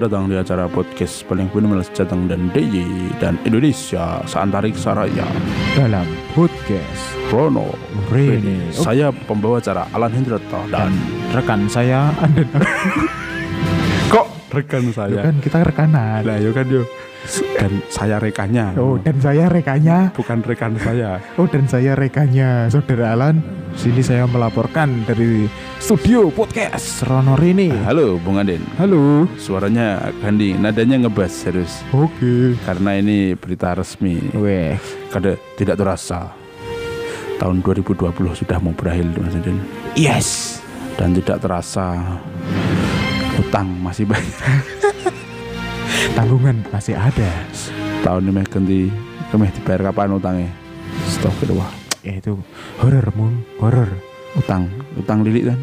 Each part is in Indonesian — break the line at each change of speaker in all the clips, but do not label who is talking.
Selamat datang di acara podcast paling fenomenal Jateng dan DJ dan Indonesia Seantariksa Raya.
Dalam podcast
Rono
Rene.
Saya pembawa acara Alan Hendrito dan
rekan saya
kok rekan saya
kan kita rekanan.
lah yo kan yo dan saya rekannya
Oh dan saya rekannya.
bukan rekan saya
Oh dan saya rekannya Saudara Alan. Sini saya melaporkan dari studio podcast Rono Rene.
halo Bung Aden
Halo.
suaranya Gandhi nadanya ngebas serius
Oke.
karena ini berita resmi
Weh.
kada tidak terasa tahun 2020 sudah mau berakhir Mas Aden
Yes.
dan tidak terasa utang masih banyak
Tanggungan masih ada.
tahun ini ganti kemeh dibayar kapan utangnya stop kedua
Ya itu horor mung horor.
utang utang lilik kan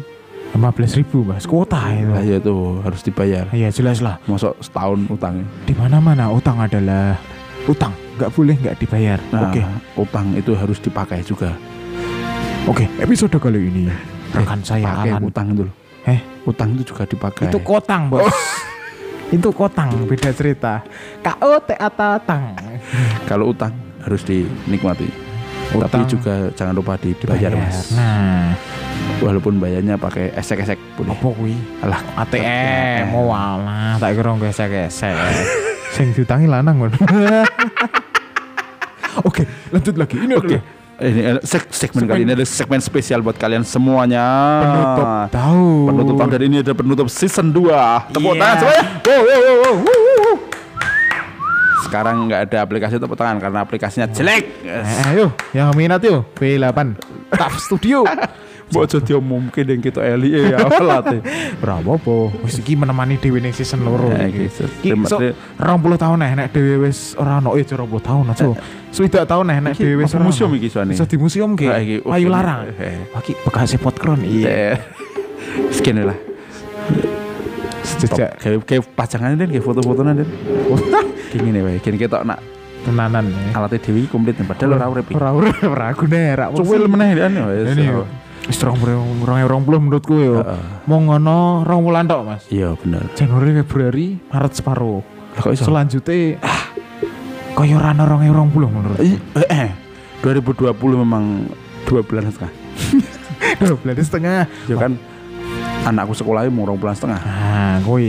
15 ribu mas kuota itu.
lah ya tuh harus dibayar
Iya jelas lah.
masuk setahun utangnya
Di mana mana utang adalah utang. Nggak boleh nggak dibayar.
nah
Oke.
utang itu harus dipakai juga
Oke, episode kali ini rekan saya
pakai
Alan.
utang itu loh
Eh,
utang itu juga dipakai
itu kotang, Bos. itu kotang, beda cerita. KO atau tang.
kalau utang harus dinikmati tapi
Utang
juga jangan lupa dibayar mas
Nah,
walaupun bayarnya pakai esek-esek boleh
apa kuwi?
alah
ATM, mau walah, tak kira gesek-gesek. Sing diutangi lanang. Oke, lanjut lagi. Ini
Oke.
adalah
Ini eh, seg- segmen kali ini ada segmen spesial buat kalian semuanya.
penutup tahun.
Penutup tahun dan ini ada penutup season 2. Tepuk
Iya.
tangan semuanya. Wow, wow, wow, wow, wow. Sekarang nggak ada aplikasi tepuk tangan karena aplikasinya jelek.
Eh, ayo, yang minat yuk. B8 Taf Studio.
Mbok jadi mungkin yang kita eli ya pelatih.
Berapa po? Wis iki menemani dhewe ning season loro
Ya,
iki.
iki,
so, 20 tahun nih nek dhewe wis ora ono eh 20 tahun aja. Swidak tahun nih nek dhewe wis ora
museum iki soalnya.
Bisa di museum ki.
Iki, oh,
Ayu larang.
Eh.
Wah iki bekas potkron iya.
Eh, Sekian lah.
Sejak
Kayak kayak pajangan dan kayak foto-fotonya dan. Gini nih, wae. Gini kita nak
tenanan ya.
alatnya dewi komplit nih. Padahal ora urip.
Ora ora ora aku nek rak.
Cuwil meneh wis.
Ini. Wis 2020 menurutku yo.
Heeh.
Mau ngono rong wulan tok, Mas.
Iya bener.
Januari, Februari, Maret separuh.
Lah kok iso?
Selanjutnya ah kaya ora ono 2020 menurut.
Eh, eh, 2020 memang dua bulan setengah.
Dua bulan setengah.
Ya kan anakku sekolahnya mau dua bulan setengah.
Ah, kowe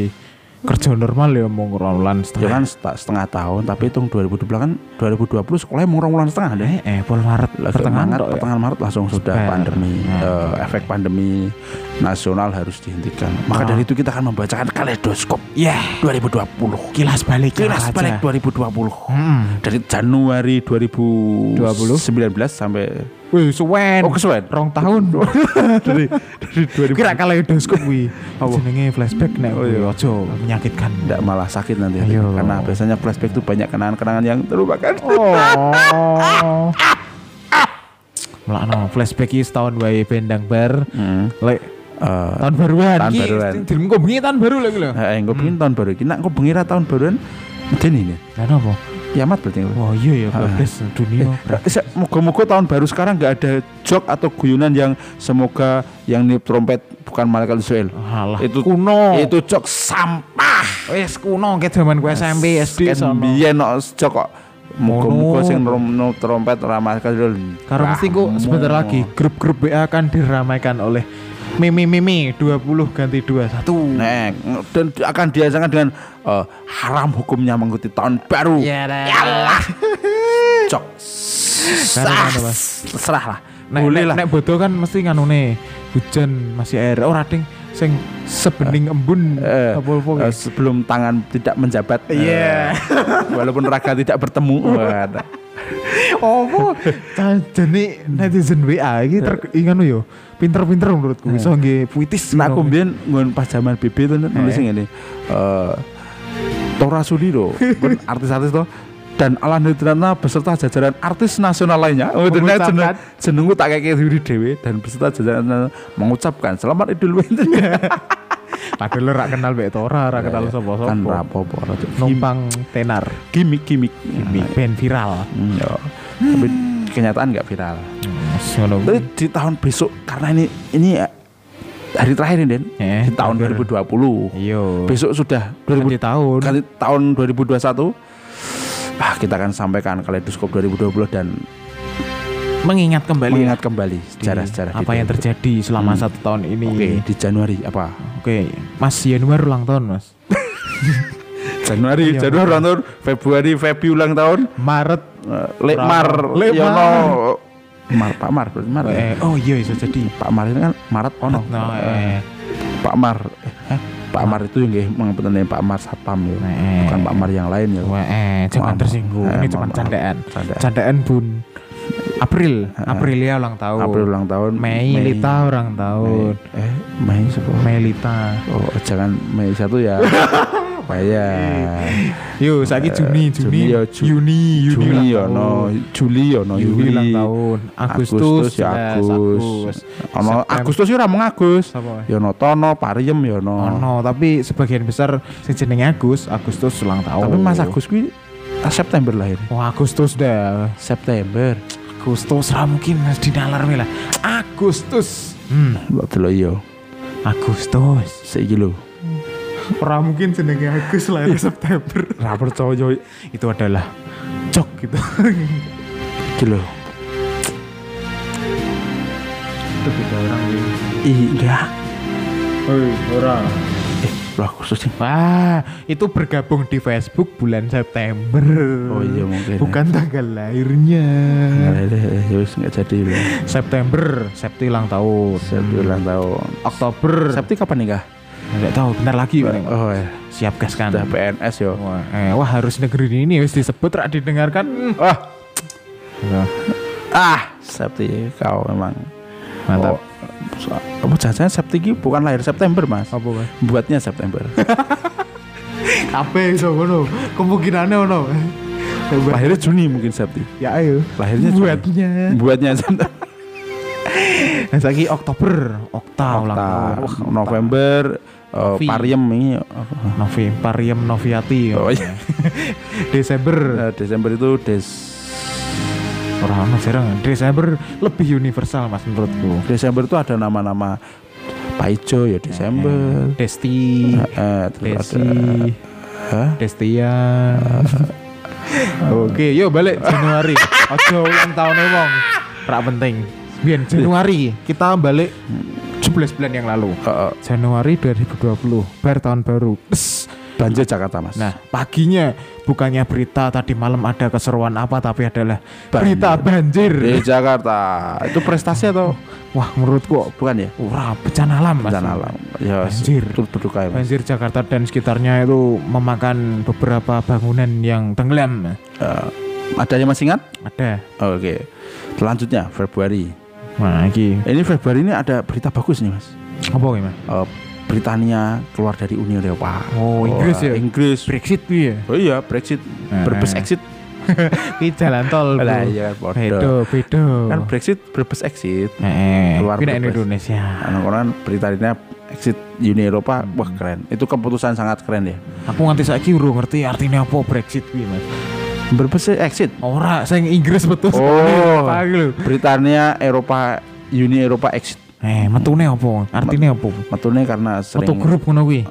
kerja normal ya mau
Ya
ngorolan setengah.
kan seta- setengah tahun tapi hitung 2020 kan 2020 sekolahnya dua bulan setengah deh.
Eh, pol Maret
Lah,
pertengahan
Maret,
ya.
pertengahan Maret langsung sudah pandemi. Eh, efek pandemi nasional harus dihentikan. Maka dari itu kita akan membacakan kaleidoskop
Ya,
2020.
kilas balik
Kilas
aja.
balik 2020.
Hmm.
Dari Januari 2019 sampai
Wih, suwen.
Oh kesuwen
Rong tahun.
dari dari 2000
Kira kaleidoskop wi.
Apa?
Jenenge flashback nek
Oh,
oh,
iya.
ojo menyakitkan.
tidak malah sakit nanti
Ayo.
karena biasanya flashback itu banyak kenangan-kenangan yang terlupakan
Oh. Melakno flashback iki setahun wae bendang bar.
hmm.
Lek
Eh,
tahun baruan
Tahun
iki
baruan.
Dilem kok bengi tahun baru lagi lho.
eh, gue pengen tahun baru kita kok bengira tahun baruan medeni nih
Lah napa?
kiamat berarti
Wah iya ya bablas dunia.
Eh, Moga-moga tahun baru sekarang nggak ada jok atau guyonan yang semoga yang niup trompet bukan malaikat Israel.
Alah,
Itu-
kuno.
Itu jok sampah.
wis kuno ke zaman gue SMP SD
Kan
sono.
biyen no jok kok
Ngono.
sing rom- no trompet Israel.
Karena mesti kok sebentar lagi grup-grup WA akan diramaikan oleh Mimi Mimi 20 ganti 21.
Nek, dan akan diajarkan dengan eh, haram hukumnya mengikuti tahun baru.
Ya dah.
Yalah. Cok. Sah? Terserah lah.
Nek,
Boleh
nek,
lah.
nek bodoh kan mesti nganune hujan masih air. Ora ding sing sebening embun
Eh,
apa-apa.
Eh, sebelum tangan tidak menjabat.
Iya.
eh, walaupun raga tidak bertemu. Wah,
Apa? Jadi netizen WA iki inganu yo. Pinter-pinter menurutku iso nggih puitis.
Nah, aku mbien ngon pas zaman BB tuh nulisnya ngene. Eh Tora Sudiro, artis-artis tuh dan Alan Hidrana beserta jajaran artis nasional lainnya. Oh, jeneng jenengku tak kayak diri dewe dan beserta jajaran mengucapkan selamat Idul Fitri.
Padahal ora kenal Mbak Tora, ora kenal sapa-sapa.
kan rapopo
numpang tenar.
gimmick gimmick
Gimik ben viral.
Hmm, ya. Tapi kenyataan nggak viral.
Ngono.
Tapi di tahun besok karena ini ini hari terakhir ini Den
Eh,
di tahun
terakhir.
2020
Iya.
besok sudah
Ganti
2000
tahun.
kali tahun 2021 ah kita akan sampaikan kaleidoskop 2020 dan
Mengingat kembali
mengingat kembali sejarah-sejarah
apa yang
2020.
terjadi selama
Hmm.
satu tahun ini.
Oke, di Januari apa?
Oke, Mas Januari ulang tahun, Mas.
Januari,
Iya,
Januari ulang tahun, Februari, Febri ulang tahun,
Maret.
Eh, Lekmar,
Lekmar.
Yono, Mar, Pak Mar, Mar. ya?
Eh, oh iya bisa jadi.
Pak Mar ini kan Maret ono.
Nah, eh,
Pak Mar, Pak Mar itu yang mengenai Pak Mar Satpam ya, bukan Pak Mar yang lain ya.
Wah, eh, jangan
Maaf.
tersinggung. Ini cuma candaan.
Candaan.
Candaan Bun. April, Aprilia ulang tahun.
April ulang tahun.
Mei, Lita ulang tahun.
Mei. Eh, Mei siapa?
Mei Lita.
Oh, jangan Mei satu ya. Bahaya.
Yuk, saiki Juni, Juni,
Juni ya, Ju-
Juni, Juni
Juni
ulang
ya
tahun.
no, Juli ya no,
Juli ulang tahun. Agustus,
Agustus ya Agus. Ono Agustus ya ora mung Agus. Ya no Tono, Pariem ya no.
No, tapi sebagian besar sing jenenge Agus, Agustus ulang tahun.
Tapi Mas Agus kuwi ah, September lahir.
Oh Agustus dah.
September.
Agustus ra mungkin dinalar lah. Agustus. Hmm,
delok iya.
Agustus.
Saiki lho.
Ora mungkin jenenge Agus lahir September.
Ra percaya
Itu adalah cok gitu.
iki lho.
Itu beda orang ini.
Ih, enggak.
Hei, orang.
Eh, lah Agustus sih.
Wah, itu bergabung di Facebook bulan September.
Oh iya mungkin.
Bukan tanggal lahirnya.
Deh, ya wis enggak jadi.
September, Septi ulang tahun.
Septi ulang tahun.
Oktober.
Septi kapan nikah?
Enggak tahu, bentar lagi paling.
Oh ya.
Siap gas kan.
Udah PNS yo.
Wah, eh, wah harus negeri ini harus disebut rak didengarkan. Hmm.
Wah,
Nah,
ah, Septi kau memang.
Mantap.
Oh, Apa jangan Septi bukan lahir September, Mas.
Apa kan?
Buatnya September.
Apa iso ngono? Kemungkinannya ngono.
Lahirnya Juni mungkin Septi.
Ya ayo.
Lahirnya Juni.
buatnya.
Buatnya September.
Nah, saiki Oktober, Okta ulang
Okta,
tahun.
November uh,
Novi.
Pariem ini
Novi, Pariem Noviati.
Oh, iya.
Desember.
uh, Desember itu des
Orang jarang. Desember lebih universal mas menurutku.
Desember itu ada nama-nama Pak Ijo ya Desember.
Desti,
Eh, terus
Desi,
ada Hah?
Destia. Oke, yuk balik Januari. Ojo ulang tahunnya wong. Rak penting. Biar Januari kita balik 11 bulan yang lalu.
Eh, eh,
Januari 2020, bar tahun baru. Pes.
banjir Jakarta Mas.
Nah, paginya bukannya berita tadi malam ada keseruan apa tapi adalah
Banjir.
berita banjir.
di Jakarta itu prestasi atau
Wah, menurutku
bukan ya?
wah bencana alam Mas.
Bencana alam. Ya
Banjir.
berduka ya Mas.
Banjir Jakarta dan sekitarnya itu memakan beberapa bangunan yang tenggelam.
Eh, ada yang masih ingat?
Ada.
Oke. Selanjutnya Februari.
Nah, iki
Ini Februari ini ada berita bagus nih Mas.
apa gimana?
Eh, Britania keluar dari Uni Eropa.
Oh, Inggris ya?
Inggris.
Brexit kuwi ya.
Oh iya, Brexit.
Eh.
Berbes exit.
Kuwi jalan tol.
Lah iya.
Beda, beda.
Kan Brexit berbes exit.
Eh,
keluar bebas.
Indonesia.
Anak orang Britania exit Uni Eropa, wah keren. Itu keputusan sangat keren ya.
Aku nganti saiki urung ngerti artinya apa Brexit kuwi, Mas.
Berbes exit.
Ora, sing Inggris betul.
Oh.
Lho?
Britania Eropa Uni Eropa exit.
Eh, metune apa? Artinya apa?
Metune karena sering
Foto grup ngono kuwi.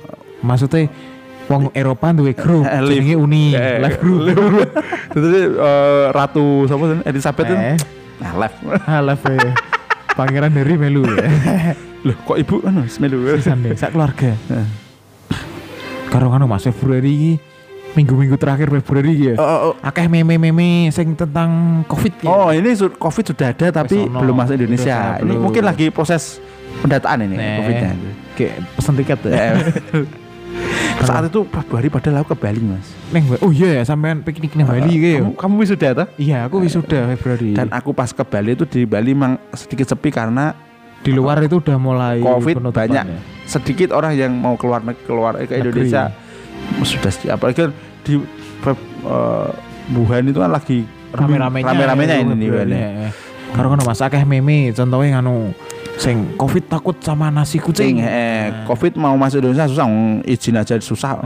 Maksudnya wong Eropa duwe grup
Eh,
jenenge Uni,
Eh,
live group.
Jadi eh, Ratu siapa sih? Elizabeth.
Eh,
Nah, live.
ah, live ya. Pangeran dari melu ya.
Loh, kok ibu anu semelu.
Pisan deh, sak keluarga.
Eh.
Karo anu Mas Februari iki minggu-minggu terakhir Februari ya.
Oh, oh, oh.
Akeh meme-meme sing tentang Covid ya.
Oh, ini su- Covid sudah ada tapi
Wes ono.
belum masuk Indonesia.
Indonesia
Ini
belum.
mungkin lagi proses pendataan ini
Nih.
Covidnya.
Kayak pesen tiket ya.
Eh, Saat itu Februari padahal aku ke Bali, Mas.
Neng, oh iya ya sampean piknik nang Bali iki ya.
Kamu, kamu wisuda toh?
Iya, aku wisuda Februari.
Dan aku pas ke Bali itu di Bali memang sedikit sepi karena
di luar itu udah mulai
Covid banyak.
ya.
sedikit orang yang mau keluar keluar ke
Negeri.
Sudah apalagi kan di eh, Wuhan itu kan lagi
rame-ramenya
rame-ramenya
ya,
ini nih
ya. Karo ngono Mas akeh meme contohnya nganu sing Covid takut sama nasi kucing.
Eh, Covid mau masuk Indonesia susah, izin aja susah.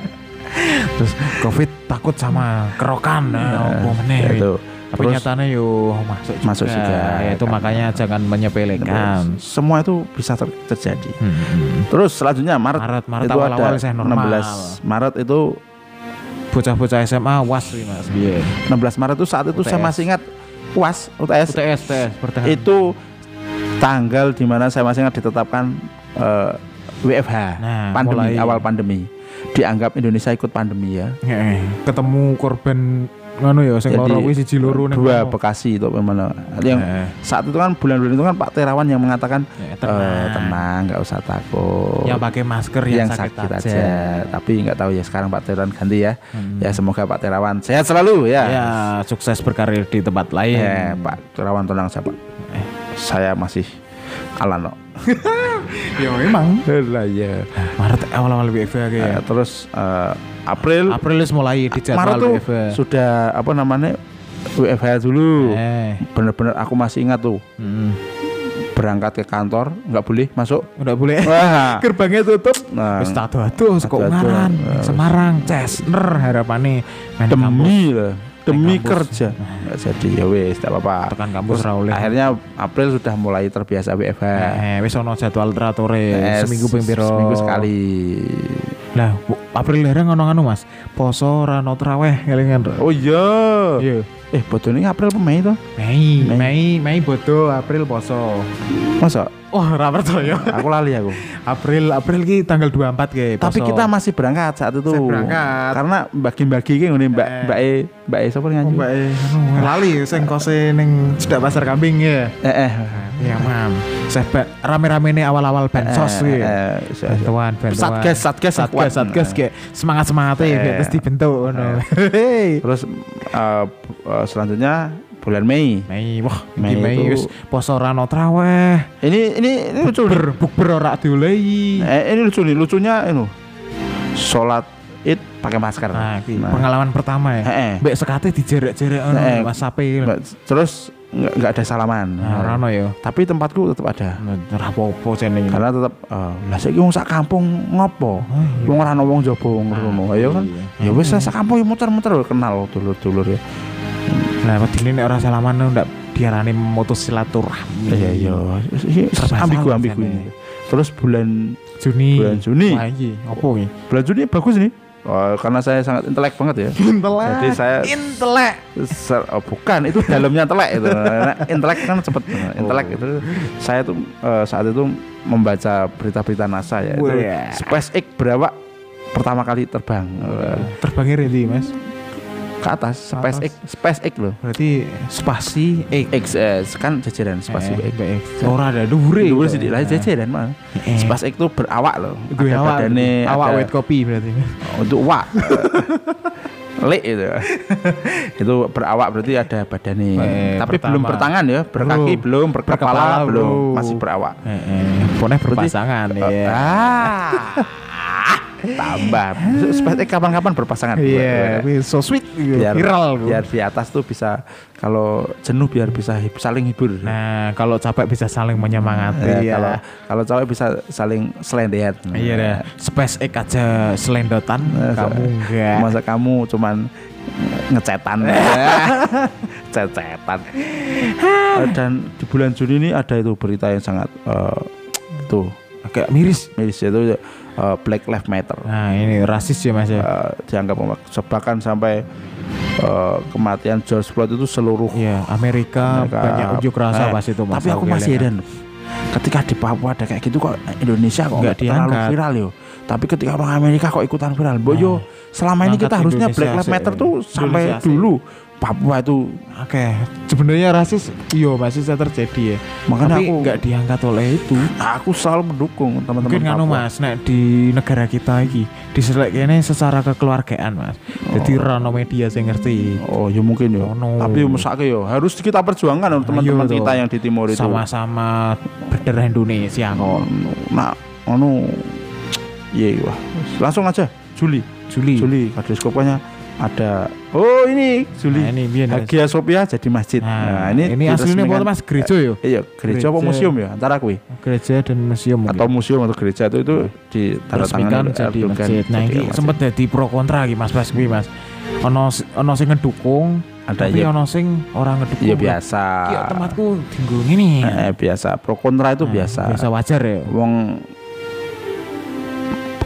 Terus Covid takut sama kerokan. Nah, apa meneh.
itu.
Tapi
Terus-
nyatanya yo masuk juga.
Masuk juga.
Ya, itu makanya jangan menyepelekan.
Semua itu bisa ter- terjadi.
Hmm.
Terus selanjutnya Maret,
Maret- Maret
itu
awal-awal
ada
saya normal.
16 Maret itu
Bocah-bocah SMA was sih Mas. Iya.
16 Maret itu saat itu saya
UTS.
masih ingat UAS UTS,
UTS bertahan.
itu tanggal di mana saya masih ingat ditetapkan eh, WFH
Nah,
pandemi
mulai-
awal pandemi dianggap Indonesia ikut pandemi ya
ketemu korban ngono ya sing loro kuwi siji loro ning
dua. Bekasi itu mana yang
Heeh.
saat itu kan bulan-bulan itu kan Pak Terawan yang mengatakan
Ya,
"Eh,
tenang.
nggak usah takut
Yang pakai masker yang,
yang
sakit,
sakit,
aja.
aja. tapi nggak tahu ya sekarang Pak Terawan ganti ya
Hmm.
ya semoga Pak Terawan sehat selalu ya
Ya, sukses berkarir di tempat lain.
Ya, Pak Terawan tenang siapa
Eh.
saya masih Alano
Ya memang.
lah ya
Maret awal-awal WFH
Eh,
ya.
terus eh, April.
April mulai di
Maret tuh
WFH.
sudah apa namanya WFH dulu.
Eh.
bener-bener aku masih ingat tuh.
Hmm.
berangkat ke kantor nggak boleh masuk.
Udah boleh.
wah.
Gerbangnya tutup.
nah,
Wis tato atuh ngaran. Semarang, Cesner harapane
demi lah demi
kampus.
kerja. Nggak jadi ya wes tidak apa-apa.
Tekan kampus
Terus akhirnya April sudah mulai terbiasa WFH
Eh, wis ono jadwal terature
Eh,
seminggu ping
seminggu sekali.
Bu- April larang ono anu Mas. Poso ra ono traweh kelingan. Ra.
oh iya
Iya.
eh bodoh ini April apa Mei tuh
Mei,
Mei.
Mei, Mei bodo, April poso.
masa
Wah, ra percaya.
aku lali aku
April, April ki tanggal 24 ke
tapi kita masih berangkat saat itu
Saya berangkat.
karena bagi-bagi ki ngene Mbak
Eh.
Mbak E Mbak E sapa
Oh,
nganyi
Mbak eh, anu, lali sing kose ning cedak pasar kambing ya.
eh eh
Iya, Mam. Saya ba- rame-rame ini awal-awal bansos
Eh,
ki.
eh,
Bantuan, bantuan.
Satgas, satgas
satgas, satgas kayak semangat semangatnya
Eh.
kayak terus dibentuk ngono.
Terus selanjutnya bulan Mei
Mei, wah,
Mei
Mei,
itu-
wis poso ra ono traweh.
ini ini ini lucu.
Bukber, ora diolehi.
Eh, ini lucu nih lucunya ini sholat id pakai masker
Nah,
Nah,
pengalaman pertama ya.
eh, eh.
Mbak sekate dijerek-jerek
Eh,
Mas Sapi.
Terus nggak ada salaman
Nah, ora ono ya.
tapi tempatku tetap ada
Ora apa-apa jenenge.
karena tetap eh, lah saiki wong sak kampung ngopo wong ora ono wong jaba ngono ya kan ya wis sak kampung ya muter-muter kenal dulur-dulur ya
Nah, wedine nek ora salaman ndak diarani memutus silaturahmi.
iya iya Ini ambigu ambigu ini terus bulan
Juni.
Bulan Juni.
Wah, iki opo iki?
bulan Juni bagus nih Oh, karena saya sangat intelek banget ya
Intelek.
Jadi saya-
intelek.
Ser- oh, bukan itu dalamnya intelek itu Nah, intelek kan cepet Nah, intelek itu saya tuh eh, saat itu membaca berita-berita NASA ya itu
Wah.
SpaceX berawak pertama kali terbang
Terbangnya ready, Mas.
Ke atas SpaceX SpaceX loh
Berarti spasi X.
X eh, kan jajaran
Eh,
SpaceX
X. Ora ada dhuwure.
dulu sih lah jajaran mah
Eh.
SpaceX itu berawak loh
Duwe
ada
awak.
badannya
awak
ada-
white kopi berarti.
untuk wak lek itu itu berawak berarti ada badannya
Eh,
tapi
pertama.
belum bertangan ya berkaki
Belum.
belum berkepala
Berkepala
belum
belum.
masih berawak
Heeh. Pokoknya berpasangan
Eh,
ya.
ah tambah. SpaceX kapan-kapan berpasangan.
Iya, wih, so sweet gitu.
biar
viral Bu.
biar di atas tuh bisa kalau jenuh biar bisa hib- saling hibur.
Nah, kalau capek bisa saling menyemangati
Ya, kalau kalau cowok bisa saling selendean.
Iya deh, SpaceX aja selendotan,
Masa-
kamu enggak.
masa kamu cuman ngecetan. Cecetan. Eh, dan di bulan Juni ini ada itu berita yang sangat eh, tuh
Agak miris.
miris itu eh, Black Lives Matter.
Nah, ini rasis ya Mas ya.
Eh, dianggap bahkan sampai eh, kematian George Floyd itu seluruh
Iya, Amerika,
Mereka-
banyak unjuk rasa
Eh,
pas itu Mas.
tapi aku masih heran. Ketika di Papua ada kayak gitu kok Indonesia kok
Nggak
terlalu viral yo. Tapi ketika orang Amerika kok ikutan viral boyo selama ini kita harusnya
Indonesia
Black Lives. Matter tuh sampai
Indonesia
dulu Papua itu
Oke, sebenarnya rasis iya masih bisa terjadi ya.
makanya
Tapi
aku
nggak diangkat oleh itu.
aku selalu mendukung teman-teman
Mungkin nganu. Mas, nek di negara kita iki diselek kene secara kekeluargaan Mas. Jadi rano media saya ngerti.
Oh ya mungkin ya.
Ono.
Tapi mesake ya harus kita perjuangkan loh teman-teman
Ayo,
kita yang di timur itu.
Sama-sama berdarah Indonesia kok.
Nah, ono iya wah. Langsung aja Juli.
Juli.
Juli kadoskopnya ada oh ini Juli.
Nah, ini biar
Hagia Sophia jadi masjid.
Nah,
Nah,
ini,
ini
aslinya apa Mas? Gereja ya?
Iya, gereja apa museum ya antara kuwi.
Gereja dan museum mungkin.
Atau museum atau gereja itu itu di tanda tangan
jadi masjid. Nah, ini sempat jadi pro kontra iki Mas pas kuwi Mas. Ono ono sing ngedukung,
ada
Tapi
ya,
ono sing orang ngedukung.
ya biasa.
Ki tempatku dinggo ngene.
Eh, biasa. Pro kontra itu
Nah,
biasa.
Biasa wajar ya.
Wong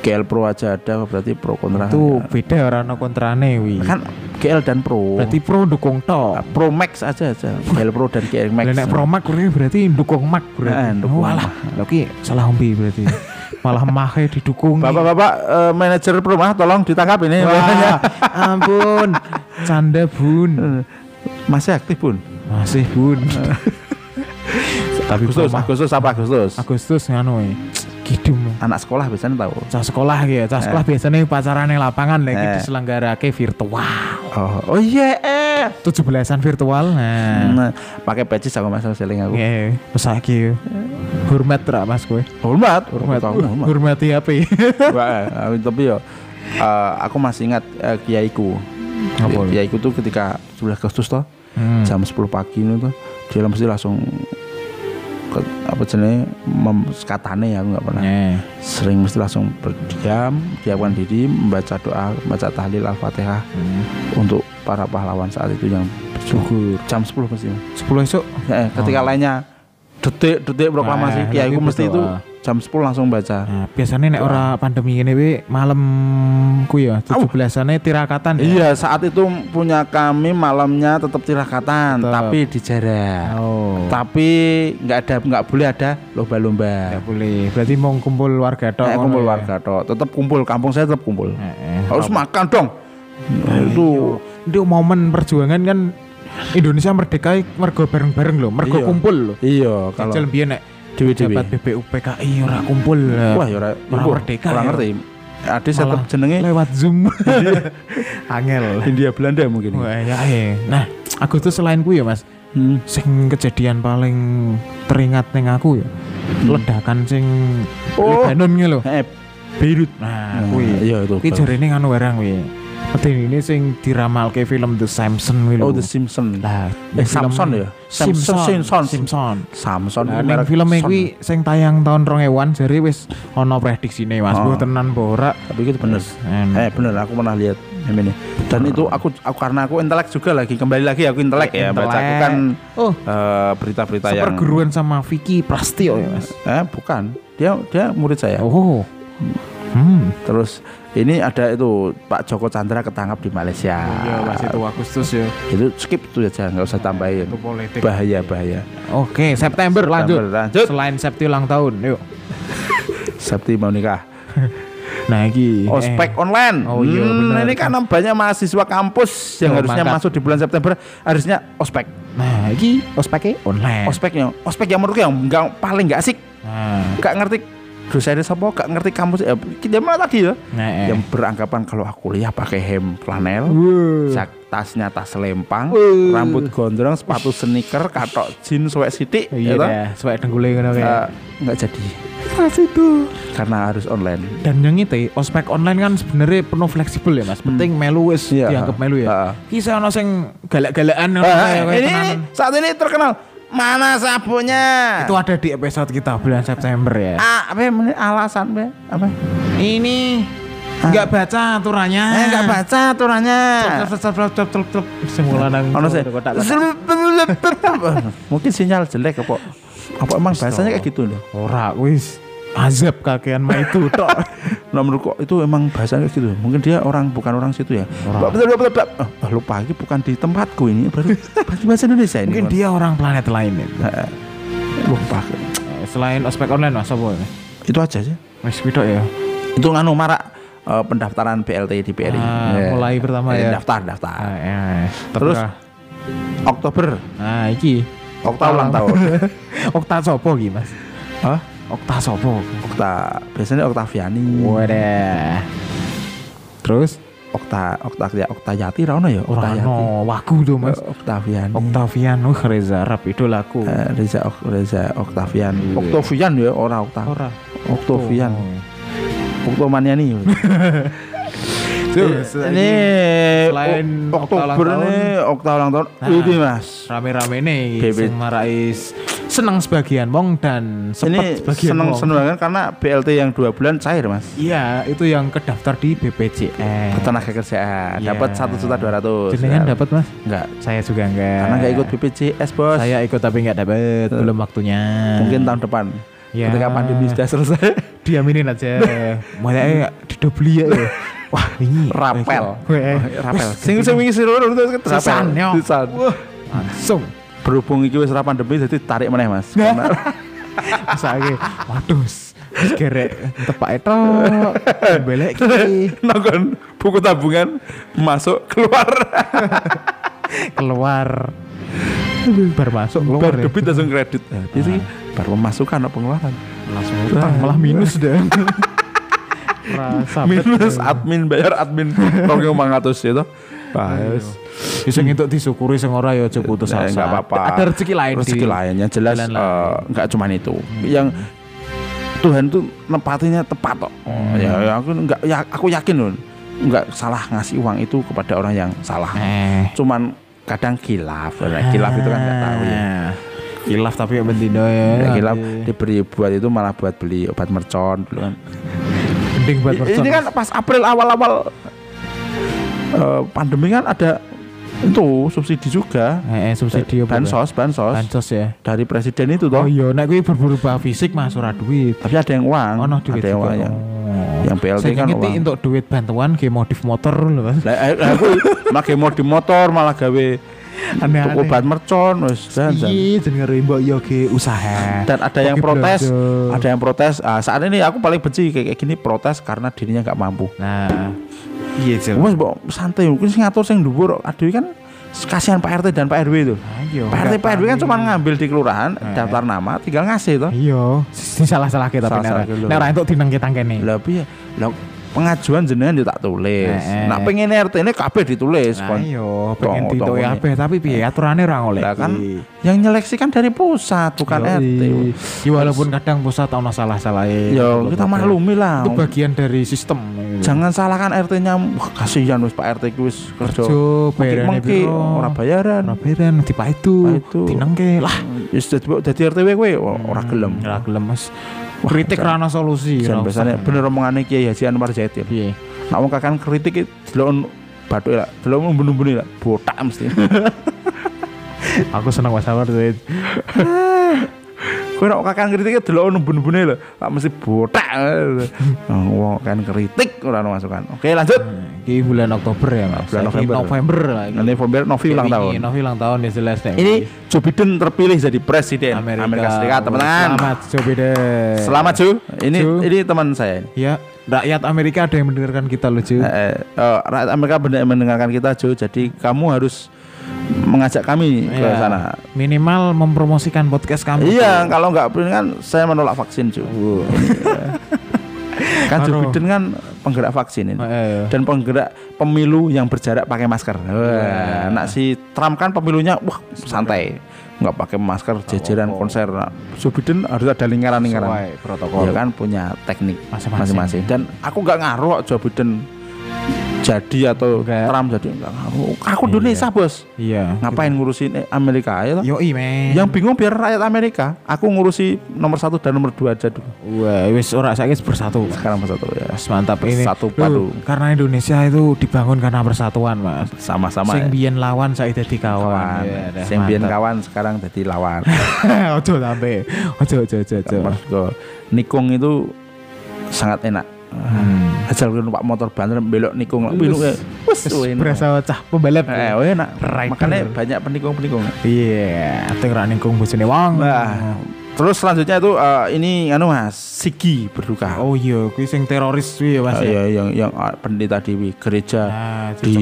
GL Pro aja ada berarti pro kontra.
Itu beda orang ono kontrane wi.
kan GL dan Pro.
Berarti pro dukung tok.
Nah, Pro Max aja aja. GL Pro dan GL Max.
Pro Max berarti dukung Max berarti.
dukung
Walah, lho ki salah hombi berarti. Malah mahe didukung.
Bapak-bapak eh, manajer rumah tolong ditangkap ini.
Wah, ampun. Canda bun.
Masih aktif pun.
Masih bun. Tapi
Agustus, Agustus apa Agustus?
Agustus nganu
Anak sekolah biasanya tahu.
Cah sekolah gitu, cah sekolah biasanya pacaran yang lapangan lagi
Eh.
diselenggarake virtual.
Oh, oh iya eh.
17-an virtual. Nah.
Nah, pakai patches sama Mas seling aku.
Oke, terus lagi hormat ra Mas kowe.
Hormat,
Hormat.
Hormat.
Hormati apa?
Wah, eh, tapi ya eh, aku masih ingat eh, kiaiku. Kiaiku tuh ketika 17 Agustus toh,
Hmm.
jam 10 pagi itu tuh dia mesti langsung apa jenis katane ya aku nggak pernah
Eh.
sering mesti langsung berdiam diamkan diri membaca doa membaca tahlil al-fatihah
Hmm.
untuk para pahlawan saat itu yang berjuang jam 10 pasti
10 esok.
Eh, ketika lainnya detik-detik proklamasi
Nah,
kiaiku
lagi
mesti
betul,
itu
ah.
jam 10 langsung baca
Nah, biasanya nek ora pandemi ini wi malam ku ya 17-ane tirakatan ya.
Iya, saat itu punya kami malamnya tetap tirakatan,
Tetap.
tapi dijarak.
Oh.
Tapi nggak ada nggak boleh ada
Enggak
lomba-lomba.
boleh. Berarti mau kumpul warga tok.
Eh,
ngono
kumpul
ya.
warga toh, tetap kumpul. Kampung saya tetap kumpul.
Eh, eh.
Harus makan dong. Nah, itu
Itu momen perjuangan kan Indonesia merdeka mergo bareng-bareng loh, mergo
Iya.
kumpul loh.
iya kalau
Jajal biyen nek
dewi-dewi.
jabat BPU PKI ora kumpul.
Wah, ya ora
merdeka
Ora
ya.
ngerti. Ade
Malah
jenenge
lewat Zoom. Angel.
Hindia Belanda mungkin.
Wah, ya, ya. Nah, Agustus selain ku ya, Mas.
Hmm.
Sing kejadian paling teringat neng aku ya. Ledakan sing
Oh.
Lebanon lho.
Beirut.
Nah,
Nah,
kuwi.
iya itu.
Kuwi jarene nganu barang kuwi. Peti ini sing diramalke film The Simpsons kuwi.
Oh, The Simpsons.
Lah,
Eh, Samson ya?
Simpson,
Simpson, Simpson. Samson
Nah, ning film
Son.
kuwi sing tayang tahun 2000-an jare wis ana prediksine Mas.
Oh.
Tenan ora?
Tapi itu bener. Eh bener aku pernah lihat ini. Dan itu aku aku karena aku intelek juga lagi kembali lagi aku intelek ya. Baca aku kan
Oh,
eh, berita-berita yang
seperguruan sama Vicky Prastio ya, Mas.
eh bukan. Dia dia murid saya.
Oh. Hmm.
Terus ini ada itu Pak Joko Chandra ketangkap di Malaysia.
Iya, Mas itu Agustus ya.
Itu skip itu aja, nggak usah tambahin.
Itu politik.
Bahaya bahaya.
Oke, September lanjut.
September, lanjut.
Selain Septi ulang tahun, yuk.
Septi mau nikah.
Nah, iki
Ospek online.
Oh, iya,
Hmm,
benar.
Ini kan banyak mahasiswa kampus yang
Oh,
harusnya
mangkat.
masuk di bulan September harusnya ospek.
Nah, iki ospeknya online.
Ospeknya, ospek yang menurutku yang nggak paling nggak asik,
Nah,
nggak ngerti dosennya siapa, nggak ngerti kampus. Ya, kita mana tadi ya?
nah eh.
Yang beranggapan kalau aku kuliah pakai hem flanel, sak- tasnya tas lempang,
Uh.
rambut gondrong, sepatu sneaker, katok jeans, suwek sidik,
Iya
ya
suwek denggule ngono
Eh,
kayak.
nggak jadi
Mas itu.
karena harus online.
Dan yang itu, ospek online kan sebenarnya penuh fleksibel ya mas. Penting melu wis
Iya.
dianggap melu ya.
Heeh.
Kisah ono sing galak-galakan kayak
ini, saat ini terkenal mana sabunnya?
Itu ada di episode kita bulan September ya.
ah, apa ini alasan be? apa?
Ini nggak baca aturannya.
Eh, nggak baca aturannya.
Semula nang
Ono sih.
kotak-kotak.
Mungkin sinyal jelek apa? Apa emang bahasanya kayak gitu loh?
Ora wis azab kakean mah itu tok.
Nah kok itu emang bahasanya kayak gitu. Mungkin dia orang bukan orang situ ya.
Orang.
Betul betul. Ah, lupa lagi bukan di tempatku ini. Berarti berarti bahasa Indonesia ini.
Mungkin dia orang planet lain.
Eh, lupa.
Eh, Selain ospek online mas apa ya?
Itu aja sih.
Wis pitok ya.
Itu nganu marak eh, pendaftaran BLT di BRI.
Ah,
Eh,
mulai pertama
eh,
ya.
Daftar daftar.
Ah, ya.
Terus?
Terus
Oktober.
nah iki
Okta ulang tahun.
Okta sopo Mas?
Hah?
Okta sopo?
Okta biasanya Oktaviani.
Wadah. Terus
Okta Okta Okta Yati ra ono ya? Okta Yati.
no wagu tuh Mas.
Oktaviani.
Octavian wih Reza Arab idolaku.
Eh, Reza Ok- Reza Oktavian. Oktavian ya ora Okta.
Ora.
Oktavian.
Oh.
Oktomaniani.
Terus
ini
selain
Oktober ini Okta ulang tahun.
Nah.
Ini Mas.
rame-rame nih sing marai senang sebagian wong dan
Ini
sebagian
seneng
wong.
seneng banget karena BLT yang dua bulan cair mas.
Iya, itu yang kedaftar di BPJS.
Tenaga kerjaan
Iya.
dapat satu juta dua ratus.
Jenengan dapat Mas?
Enggak.
Saya juga enggak.
Karena nggak ikut BPJS bos.
Saya ikut tapi enggak dapat, belum waktunya.
Mungkin tahun depan.
Ya.
Ketika pandemi sudah selesai.
diaminin aja. Makanya didobeli ya. Wah, ini
Rapel.
Weh,
Rapel. Sing sing wingi sira terus
Sisan, yo.
Sisan.
langsung.
Berhubung iki wis ora pandemi jadi tarik meneh Mas. Karena
Saiki, waduh. Wis gerek tepak itu belek iki
nonggon buku tabungan masuk keluar
keluar. Bar masuk keluar.
bar
ya.
debit langsung kredit. Nah, Jadi bar pemasukan atau pengeluaran.
langsung utang malah minus deh.
Minus admin bayar admin 2.500 itu. Wah, wis.
Bisa ngintuk disyukuri sing ora ya aja putus
Nah,
asa.
nggak apa-apa.
Ada rezeki lain
rezeki lainnya jelas eh,
lain.
nggak cuman itu. Yang Tuhan tuh nempatinya tepat kok. Oh, ya, ya, aku nggak ya aku yakin loh nggak salah ngasih uang itu kepada orang yang salah.
Eh.
Cuman kadang kilaf. Nah, kilaf itu kan nggak tahu ya.
Kilaf tapi ya bendino ya.
Ya, kilaf diberi buat itu malah buat beli obat mercon dulu kan.
Mending buat mercon.
Ini kan pas April awal-awal eh, pandemi kan ada itu subsidi juga.
eh, eh, subsidi apa?
bansos, bansos,
Bansos ya.
dari presiden itu
Oh
toh.
iya, nek kuwi berburu fisik Mas ora duit.
Tapi ada yang uang,
Ono duit
ada yang uang yang,
Oh.
yang BLT
Saya
kan uang.
untuk duit bantuan ke modif motor lho Mas.
Lah eh, aku di motor malah gawe
Aneh-aneh.
tuku obat mercon wis.
Iya, jenenge mbok yo ge usaha.
Dan ada yang protes,
belanja.
ada yang protes. Ah, saat ini aku paling benci kayak kayak gini protes karena dirinya nggak mampu.
Nah, iya Jel.
Wes mbok santai, mungkin sing ngatur sing dhuwur. Aduh kan kasihan Pak RT dan Pak RW itu.
Ayo.
Pak RT Pak RW kan cuma ngambil di kelurahan,
Eh.
daftar nama, tinggal ngasih toh.
Iya, si salah-salah kita tapi
Salah-salah
nek
dulu.
nek ora entuk dinengke tangkene.
Lah piye? Lah pengajuan jenengan yo tak tulis.
Eh, eh.
Nah, pengen RT ini kabeh ditulis.
Nah, iya, pengen
tonggonya.
kabeh tapi piye aturane ora oleh.
Lah kan yang nyeleksi kan dari pusat bukan RT.
Ya walaupun kadang pusat ono salah-salah
Ya kita maklumi lah.
Itu bagian dari sistem.
Jangan salahkan RT-nya. Kasihan wis Pak RT ku wis kerja.
kerja bayarane
Mengki
piro?
ora bayaran.
Ora bayaran dipaitu.
Paitu.
Dinengke lah.
Wis dadi RTW kowe ora gelem.
Ora gelem Mas. Kritik ra ono solusi.
Jan biasanya bener omongane Kiai Haji Anwar Zaid ya.
Piye?
Nak wong kakan kritik delok bathuk lah, delok umbun-umbune lah, botak mesti.
Aku seneng Mas Awar tuh.
Kowe nek kakan kritik delok umbun-umbune lho, tak mesti botak. Nah, Wong kan kritik ora ono masukan. Oke, lanjut.
Ini bulan Oktober ya Mas.
Bulan November.
November lah.
November Novi ulang tahun.
Novi ulang tahun ya jelas.
Ini Joe Biden terpilih jadi presiden Amerika, Serikat, teman-teman.
Selamat Joe Biden.
Selamat Joe. Ini
Joe.
ini teman saya.
Ya, rakyat Amerika ada yang mendengarkan kita loh Joe.
Eh, eh, eh, rakyat Amerika benar mendengarkan kita Joe. Jadi kamu harus mengajak kami ke
Iya.
sana.
Minimal mempromosikan podcast kami.
Iya, kalau nggak begini kan saya menolak vaksin Joe. Ini, ya. kan Joe. Biden kan penggerak vaksin ini.
Oh, iya.
Dan penggerak pemilu yang berjarak pakai masker. Wah, nak si Trump kan pemilunya wah santai, nggak pakai masker, jajaran
apa-apa.
konser. Nah, Joe Biden harus ada lingkaran-lingkaran.
Protokol.
Dia kan punya teknik
Masing-masing.
Dan aku nggak ngaruh Joe Biden jadi atau
Enggak.
Trump jadi nggak ngaruh. Aku
Iya.
Indonesia bos,
Iya.
ngapain ngurusin eh, Amerika ya?
Yoi men.
Yang bingung biar rakyat Amerika. Aku ngurusi nomor satu dan nomor dua aja dulu.
Wah, wis ora saiki bersatu.
Sekarang nomor satu ya.
Mas mantap ini.
Satu padu.
karena Indonesia itu dibangun karena persatuan, Mas.
Sama-sama.
Sing
ya.
lawan saiki dadi kawan.
kawan.
Ya,
Sing kawan sekarang jadi lawan.
Ojo sampe. Ojo ojo ojo ojo.
Nikung itu sangat enak.
Hmm.
Ajal kan Pak motor banter belok nikung ya. Wes
Wis
enak.
berasa cah pembalap.
Eh, weh, enak. Makanya banyak penikung-penikung.
Iya, ate ora ningkung bojone wong.
Nah, terus selanjutnya itu eh, ini anu Mas, Sigi berduka.
Oh iya, kuwi sing teroris kuwi ya Mas. Ya?
iya, yang yang ah, pendeta di gereja
Nah,
di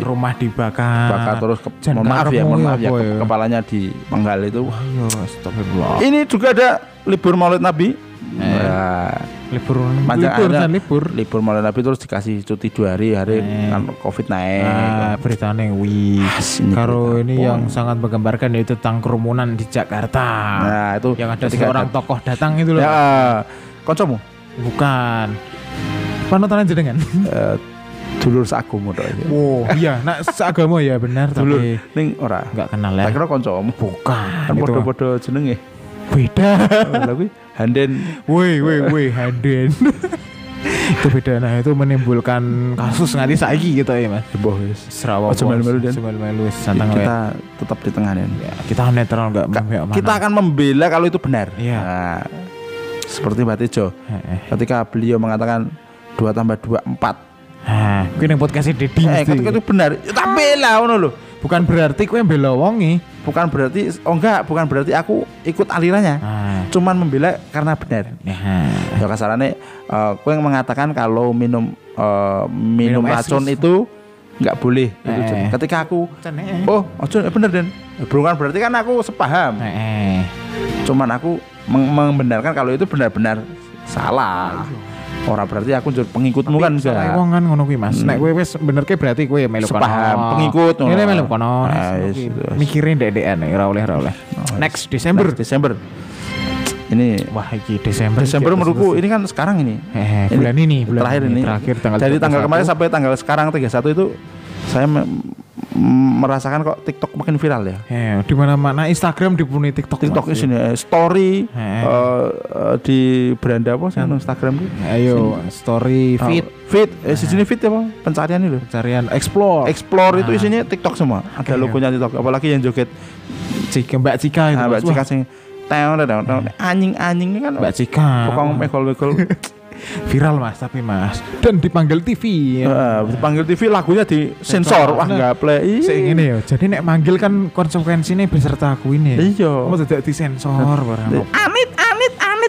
rumah dibakar.
bakar terus ke, mohon maaf ya, mohon
ya
maaf ya,
ya?
kepalanya di penggal itu.
Wah, iya, astagfirullah.
Ini juga ada libur Maulid Nabi.
Eh.
Nah,
libur
Panjang
libur
ada.
libur.
libur Maulid Nabi terus dikasih cuti dua hari, hari
Eh.
kan Covid naik.
Nah, beritanya wih.
As, ini
Karo
berita
ini
apa?
yang sangat menggambarkan yaitu tentang kerumunan di Jakarta.
Nah, itu
yang ada
ketika
seorang
dat-
tokoh datang itu loh.
Ya, koncomu
Bukan. Panutan jenengan.
eh, dulur seagomo tok iki.
Wow, iya, nak seagama ya benar
Dulur
tapi
ning ora.
nggak kenal ya.
Tak kira koncomu.
Bukan.
Kan
itu.
padha-padha jenenge.
Beda.
Kuwi handen
Woi, woi, woi, handen. itu beda nah itu menimbulkan kasus nanti saiki gitu ya mas
boh wis.
Serawa
Ojo melu-melu, Den.
melu-melu santang
Kita tetap di tengah Den.
ya, kita netral nggak
Ka-
memihak mana.
kita akan membela kalau itu benar.
Iya.
Nah, seperti Mbak Tejo ketika beliau mengatakan 2 tambah 2 4.
Nah, kuwi ning podcast Dedi
Eh, ketika itu benar, ya tak bela ngono lho.
Bukan berarti kowe bela wongi.
Bukan berarti oh enggak, bukan berarti aku ikut alirannya.
Nah,
Cuman membela karena benar.
ya.
Ya kasarannya eh kowe yang mengatakan kalau minum eh, minum, racun itu nggak boleh itu
Eh.
Jon. Ketika aku
Cene.
oh, ojo eh, bener Den. Bukan berarti kan aku sepaham.
Eh, eh.
Cuman aku membenarkan kalau itu benar-benar salah. Orang berarti aku jadi pengikutmu kan
Salah
enggak.
wong kan ngono kuwi Mas.
Hmm.
Nek kowe wis bener ke berarti kowe melu kono.
Sepaham, pengikut ngono.
Ini melu kono.
Ah.
Mikirin dek-dekan ora oleh ora oleh. Next Desember.
Next Desember. Ini
Wah, iki Desember.
Desember menurutku ini kan sekarang ini.
Eh, bulan ini, bulan
terakhir ini.
terakhir tanggal
Dari tanggal
31.
kemarin sampai tanggal sekarang 31 itu saya merasakan kok TikTok makin viral ya.
Eh, di mana-mana Instagram dipenuhi TikTok.
TikTok di sini eh, story
Eh.
eh, eh, di beranda apa sih Instagram itu?
Ayo, story feed
feed, eh, di sini feed apa? Pencarian itu.
pencarian explore.
Explore itu
Nah.
isinya TikTok semua. Ada
Oke.
logonya TikTok. Apalagi yang joget
Cika Mbak Cika itu.
nah, Mbak. Cika sing teong teong ini kan
Mbak Cika.
pokoknya megol-megol
viral Mas tapi Mas dan dipanggil TV.
Eh, dipanggil TV lagunya di sensor wah
Nah.
nggak play.
Sing ngene ya. Jadi nek manggil kan konsekuensinya beserta aku ini.
iya
Kamu tidak disensor barang.
anit anit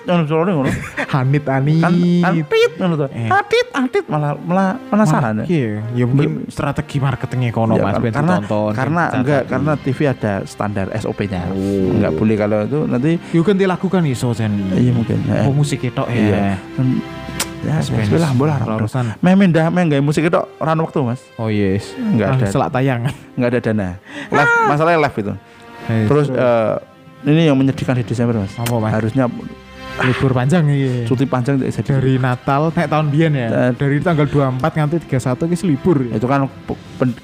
anit ngono soalnya ngono
Hanit ani.
kan antit ngono tuh
Eh.
antit antit malah malah penasaran ya
Iya, ya mungkin strategi marketingnya kono
Ya,
Mas
kan-
ben
karena
ditonton,
karena enggak karena TV ada standar SOP-nya enggak boleh kalau itu nanti
ganti lagu kan iso Jan.
iya mungkin eh,
Oh musik itu
iya
ya.
Hmm, ya bismillah bola
urusan.
Meh mendah meh nggak musik itu orang waktu mas
Oh yes.
Nggak
Ah,
ada.
Selak tayang.
nggak ada dana live masalahnya live itu
Eh,
terus eh, ini yang menyedihkan di Desember mas
apa Mas?
harusnya
libur panjang iya.
cuti panjang tidak
Dari Natal nek tahun biyen ya.
Eh,
Dari tanggal 24 nganti 31 wis libur. ya.
itu kan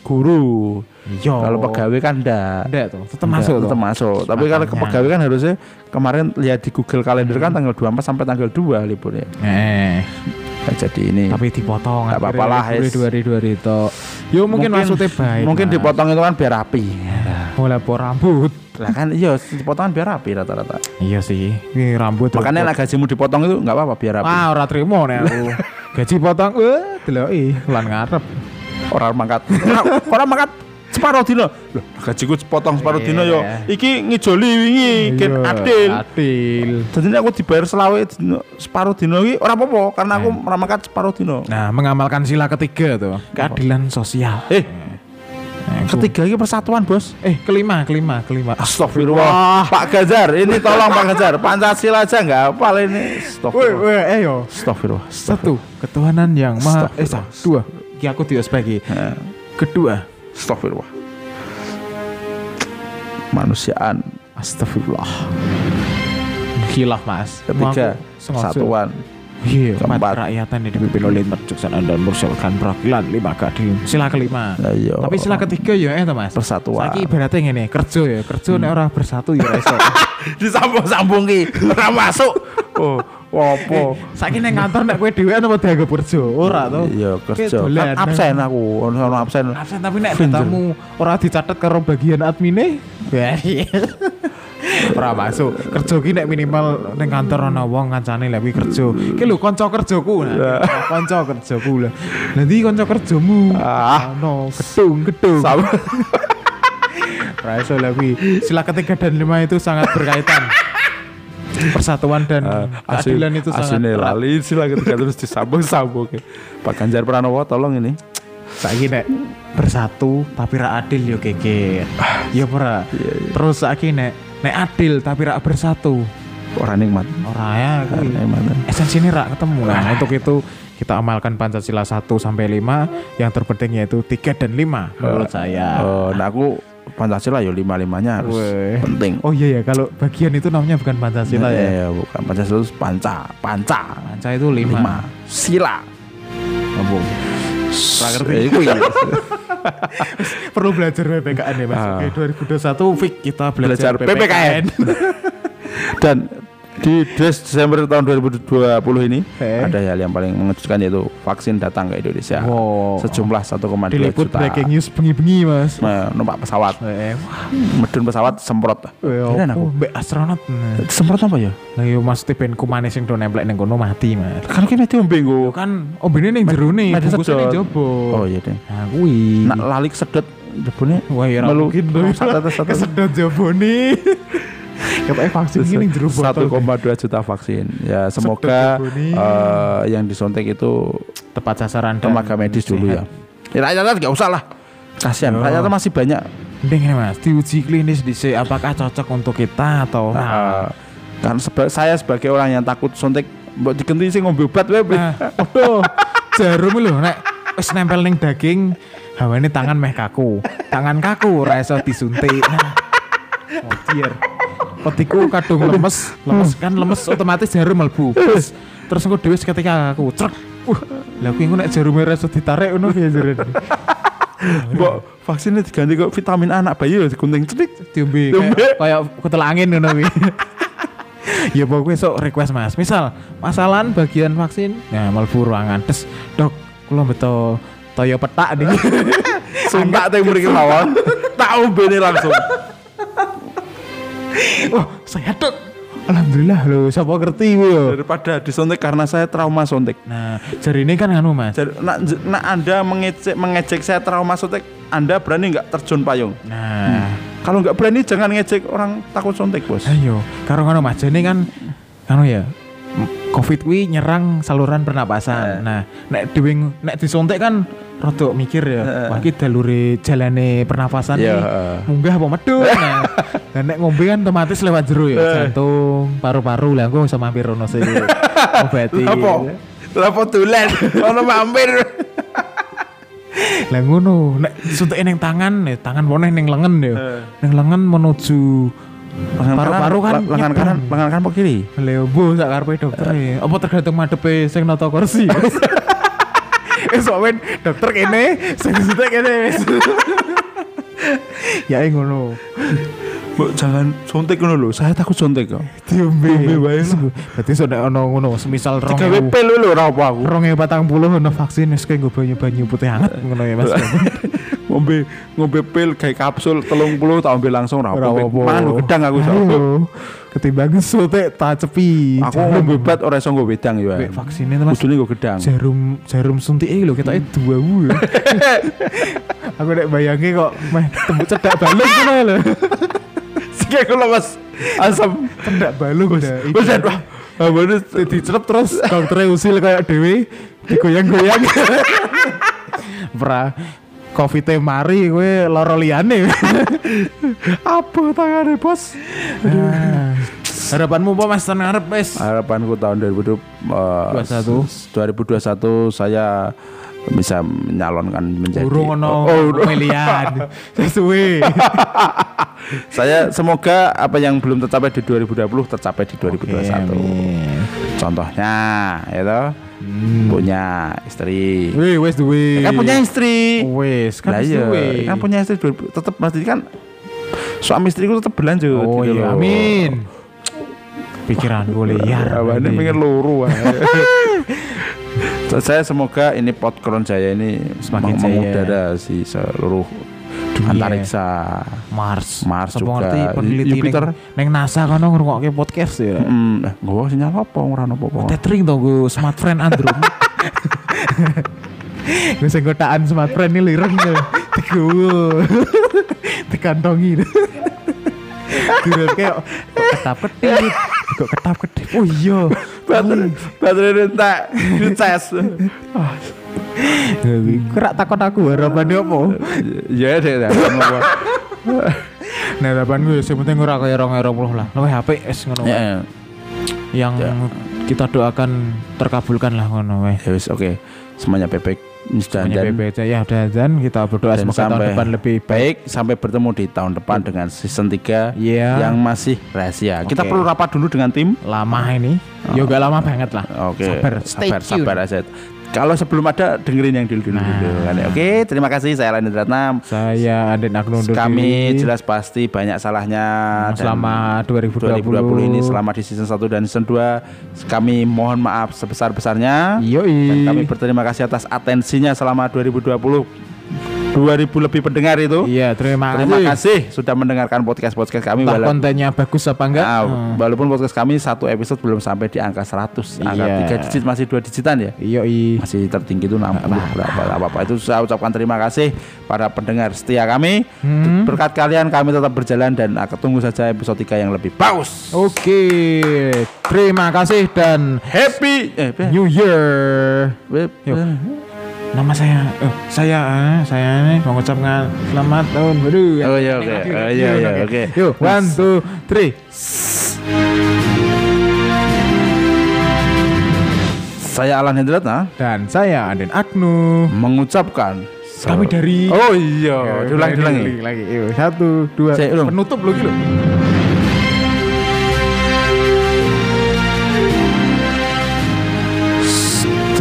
guru
Iya.
kalau pegawai kan enggak
Enggak tuh, tetap masuk
tetap masuk tapi kalau ke pegawai kan harusnya kemarin lihat di Google Calendar kan tanggal 24 sampai tanggal 2 liburnya
Eh,
jadi ini
tapi dipotong
Nggak apa-apa lah,
dua hari dua hari itu. Yo mungkin, maksudnya baik.
mungkin
Mas.
dipotong itu kan biar rapi
Mulai po rambut.
lah kan iya dipotong kan biar rapi rata-rata
Iya sih, ini rambut.
makanya lah gajimu dipotong itu nggak apa-apa biar rapi
Wah, ora trimo nek aku. Gaji potong, wah, deloki lan ngarep.
orang mangkat orang, orang mangkat separuh dino loh gajiku potong separuh dino yo
Iya.
iki ngijoli wingi ken
Iya,
adil
Adil.
jadi aku dibayar selawe dino, separuh dino iki ora apa-apa karena aku orang mangkat separuh dino
Nah, mengamalkan sila ketiga tuh, keadilan sosial.
eh
aku-
ketiga ini persatuan bos
eh kelima, kelima, kelima.
Astagfirullah Pak Ganjar ini tolong Pak Ganjar Pancasila aja nggak hafal ini Astagfirullah
woi, ayo.
Astagfirullah
Satu, ketuhanan yang maha esa. Dua, Ki aku tidak sebagai. Kedua,
Astagfirullah Manusiaan
astagfirullah. Khilaf mas.
Ketiga. Kesatuan
Iya,
Keempat.
kerakyatan yang dipimpin oleh perjuangan dan merusakan perwakilan lima keadilan. Sila kelima.
Nah, iya.
Tapi sila ketiga ya eh Mas.
Persatuan.
Saiki ibaratnya ngene, kerja ya, kerja nek ora bersatu ya iso.
Disambung-sambung ki Ora masuk Oh Apa
Saiki ning kantor nek kowe dhewean apa dianggap kerja? Ora to.
Iya kerja absen aku Ono ono absen
Absen tapi nek datamu ora dicatat karo bagian admine, ya iya. ora masuk. Kerja ki nek minimal ning kantor ana wong kancane lek kerja. Ki lho kanca kerjaku. Nah, kanca kerjaku lah. Nanti kanca kerjamu.
Ah.
Ono gedung, gedung.
Sama
Ora iso lah kuwi. Sila ketiga dan lima itu sangat berkaitan. Persatuan dan keadilan itu sangat
lali sila ketika terus disambung-sambung Pak Ganjar Pranowo tolong ini
Saiki nek bersatu tapi ra adil yo geger. Ya ora. Terus saiki nek nek adil tapi ra bersatu.
Orang nikmat
Ora ya.
Orang nikmat
Esensinya ra ketemu. Nah, untuk itu kita amalkan Pancasila 1 sampai 5 yang terpenting yaitu 3 dan 5 menurut saya.
Oh, nah aku Pancasila ya lima-limanya harus
Weh.
penting
Oh iya ya, kalau bagian itu namanya bukan Pancasila ya.
ya bukan Pancasila itu panca panca
Panca itu 5.
lima sila
Ngomong.
Eh, iya.
Perlu belajar PPKN ya Mas.
Ah.
Oke, 2021 fix kita belajar,
Belajar PPKN. Dan di Des Desember tahun 2020 ini
Eh.
ada hal yang paling mengejutkan yaitu vaksin datang ke Indonesia.
Wow.
Sejumlah 1,2
Diliput
juta.
breaking news bengi-bengi mas.
Nah, numpak pesawat,
Eh,
medun pesawat semprot. Kirain aku.
Mbak astronot. Nah.
Semprot apa ya?
Lah yo Mas Tipen kumanes sing do nemplek ning kono mati, Mas.
Kan kene diombe nggo.
Kan ombene ning jero
Mati
bungkusnya ning jobo.
Oh iya deh.
Nah, kuwi.
Nak lalik sedot debune
Wah, ya mungkin
satu-satu.
Kesedot jobone. Katanya vaksin ini botol.
1,2 juta vaksin. Ya semoga eh, yang disuntik itu
tepat sasaran dan
tenaga medis dulu ya. Ya rakyat nggak usah lah. Kasihan,
Yo.
rakyat masih banyak.
Mending ini Mas, diuji klinis dhisik apakah cocok untuk kita atau
Nah, kan seba- saya sebagai orang yang takut suntik mbok digenti sing ngombe obat wae.
Nah, waduh, jarum lho nek wis nempel ning daging, hawane tangan meh kaku. Tangan kaku ora iso disuntik. Nah. Oh, dear. Petiku kadung lemes, lemes kan lemes otomatis jarum mlebu. Terus terus engko dhewe ketika aku trek. Uh, lah nek jarume ora iso ditarik ngono ya jarum.
Mbok vaksinnya diganti kok vitamin anak bayi lho digunting cedik.
Diombe kayak kutel angin ngono kuwi. ya pokoknya sok request mas misal masalahan bagian vaksin ya mlebu ruangan terus dok kula beto toyo petak nih
Suntak teh mriki mawon. Tak ombene langsung.
Wah saya dok alhamdulillah loh siapa ngerti yo
Daripada disuntik karena saya trauma suntik.
nah jari ini kan anu mas
Jadi, nak, nak Anda mengejek, mengejek saya trauma suntik, Anda berani nggak terjun payung?
nah
Kalau nggak berani jangan ngejek orang takut suntik, Bos.
ayo karo ngono mas jadi kan anu ya covid kuwi nyerang saluran pernapasan
Eh.
nah nek dewe nek disuntik kan rodok mikir ya wah iki dalure jalane pernapasan
Iya, heeh.
munggah apa medhun nah dan nek ngombe kan otomatis lewat jero ya jantung paru-paru lah aku bisa mampir ono sih obati
Apa? Lapo tulen, ono mampir.
lah ngono nek suntik ning tangan ya tangan poneh ning lengan ya
Eh.
ning lengan menuju Paru-paru kan
lengan kanan, lengan kanan apa kiri?
Lebo sak karepe dokter ya. Apa tergantung madepe sing nata kursi. Eh sok men dokter kene, sing disuntik kene wis. ya eh, ngono.
Mbok jangan suntik ngono lho, saya takut suntik kok.
Diombe.
Diombe wae
sok nek ono ngono, semisal rong
Tiga WP lho lho ora apa aku.
rong patang puluh ono vaksin wis kayak banyu banyu putih hangat ngono ya Mas.
ngombe ngombe pil kayak kapsul telung puluh tak ambil langsung apa. Mangan gedang aku sok.
Ayo. Ketimbang suntik tak cepi.
Aku ngombe obat ora iso nggo wedang ya.
Vaksinnya Mas.
Kudune nggo gedang.
jarum jarum suntik lho ketoknya dua wu aku nek bayangin kok meh tembuk cedak balung ngono lho
Sing aku lemes asam.
cedak balung udah
Wes wah. Ah bener
dicelep terus dokternya usil kayak dewe digoyang-goyang pra covid mari gue loro liane
apa tangane bos?
Ah. harapanmu apa mas tenang harap wes
Harapanku tahun 2020 eh,
21.
2021 saya bisa menyalonkan menjadi
urung ono
Oh, oh,
pemilihan sesuai
saya semoga apa yang belum tercapai di 2020 tercapai di 2021.
amin.
Contohnya, ya toh,
Hmm.
punya istri.
Wih, wes duwe.
kan punya istri.
Wes, kan
Lah
wis
iya,
duwe.
kan punya istri tetap pasti kan suami istriku tetap berlanjut.
Oh
gitu
iya,
loh.
amin. Pikiran gue liar.
Abang ini pengen luru. saya semoga ini Podkron Jaya ini
Semakin
meng-
jaya.
mengudara si seluruh
Dunia.
antariksa.
Mars.
Mars
Apa
juga.
ngerti peneliti
Jupiter.
neng, neng NASA kan ngrungokke podcast ya.
Hmm, eh, gua sinyal apa ora apa-apa.
Tethering to gue smart friend Android. gue sing kotaan smart friend ini lireng tuh. Teguh. Dikantongi. Kira kayak kok ketap ketip, kok ketap ketip. Oh iya.
Baterai baterai entek dicas.
Kerak takut aku harapannya apa?
Ya deh, ya, kamu apa?
Nah harapan gue sih penting ora kaya lah. Luwih HP es ngono.
Ya,
Yang
Ya.
kita doakan terkabulkan lah ngono wae.
ya wis oke. Semuanya bebek dan dan,
ya udah dan kita berdoa
dan
semoga tahun
sampai
depan lebih baik.
baik sampai bertemu di tahun depan dengan season 3
Iya.
yang masih rahasia. Kita
Oke.
perlu rapat dulu dengan tim.
Lama ini. Ya gak lama banget lah.
Oke.
Sabar, stay
sabar,
tune.
sabar aja. Kalau sebelum ada dengerin yang dulu dulu.
Nah.
dulu kan. Oke, terima kasih saya Lani Ratna.
Saya Aden Agno undur
Kami
diri.
jelas pasti banyak salahnya dan
selama 2020,
2020 ini selama di season 1 dan season 2 kami mohon maaf sebesar-besarnya.
Yoi.
Dan kami berterima kasih atas atensinya selama 2020. 2000 lebih pendengar itu.
Iya, terima,
Terima kasih sudah mendengarkan podcast-podcast kami
Entah
wala-
kontennya bagus apa enggak.
Nah,
Hmm.
walaupun podcast kami satu episode belum sampai di angka 100 angka
Iya.
3 digit masih dua digitan ya
Yoi.
masih tertinggi itu 60 berapa apa apa itu saya ucapkan terima kasih para pendengar setia kami
Hmm.
berkat kalian kami tetap berjalan dan akan tunggu saja episode 3 yang lebih bagus
Oke, terima kasih dan
happy eh, eh,
New Year.
eh,
Yuk. Nama saya, eh, saya, eh, saya nih mengucapkan selamat tahun baru.
Oh, iya, oke. Oh, iya, iya, oke.
Yuk, one, two, three.
saya Alan Hendratna
Dan saya Aden Agnu.
mengucapkan
Kami dari
oh iya diulang diulang ya.
lagi, lagi. Satu, dua.
Saya.
Penutup lo gitu.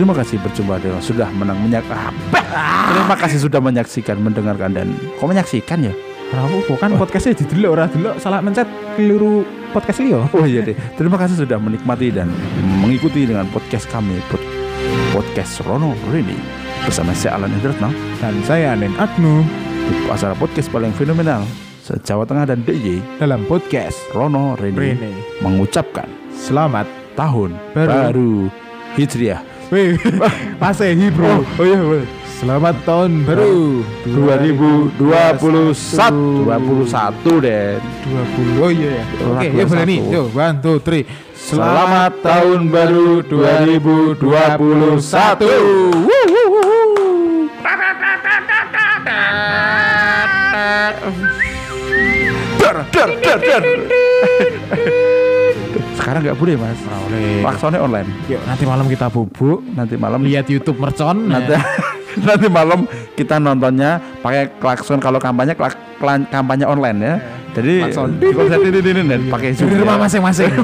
Terima kasih berjumpa dengan sudah menang menyak apa? Terima kasih sudah menyaksikan, mendengarkan dan kok menyaksikan ya?
Kenapa? Bukan podcastnya didelok ora delok salah mencet keliru podcast Leo.
Oh iya deh. Terima kasih sudah menikmati dan mengikuti dengan podcast kami pod- podcast Rono Rini bersama saya Alan Hendratna
Dan saya Aden Agnu
di acara podcast paling fenomenal se Jawa Tengah dan DJ
dalam podcast
Rono Rini,
Rene.
mengucapkan
Selamat
tahun
Baru.
baru, Hijriah.
Wih, Masehi bro.
oh iya boleh.
Selamat tahun baru.
2021 21 deh
20 Oh iya ya
Oh,
Oke ya boleh nih.
21.
Yuk one two three.
Selamat tahun baru 2021 Dar, dar, dar, dar. Sekarang nggak boleh mas.
Boleh.
Klaksonnya online.
Yuk nanti malam kita bubuk.
Nanti malam
Lihat Youtube mercon.
Nanti
ya.
nanti malam kita nontonnya pakai klakson. Kalau kampanye klak, klan- kampanye online ya. Jadi
Klakson.
di konser ini ini dan pakai
Di rumah masing-masing.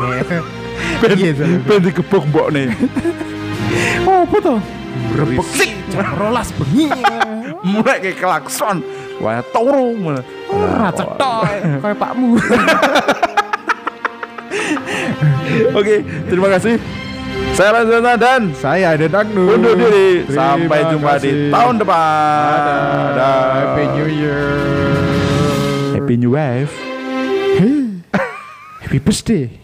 Ben,
Iya,
digebok mbok nih.
Oh betul Rebek sik rolas bengi.
Mulai kayak klakson. Wah, turu mulai.
Ora cetok Kayak pakmu
Oke, terima kasih. Saya Razana dan
Saya Aden Agnu
undur diri.
Terima
Sampai jumpa di tahun depan.
Dadah. Happy New Year
Happy New Wave.
Happy birthday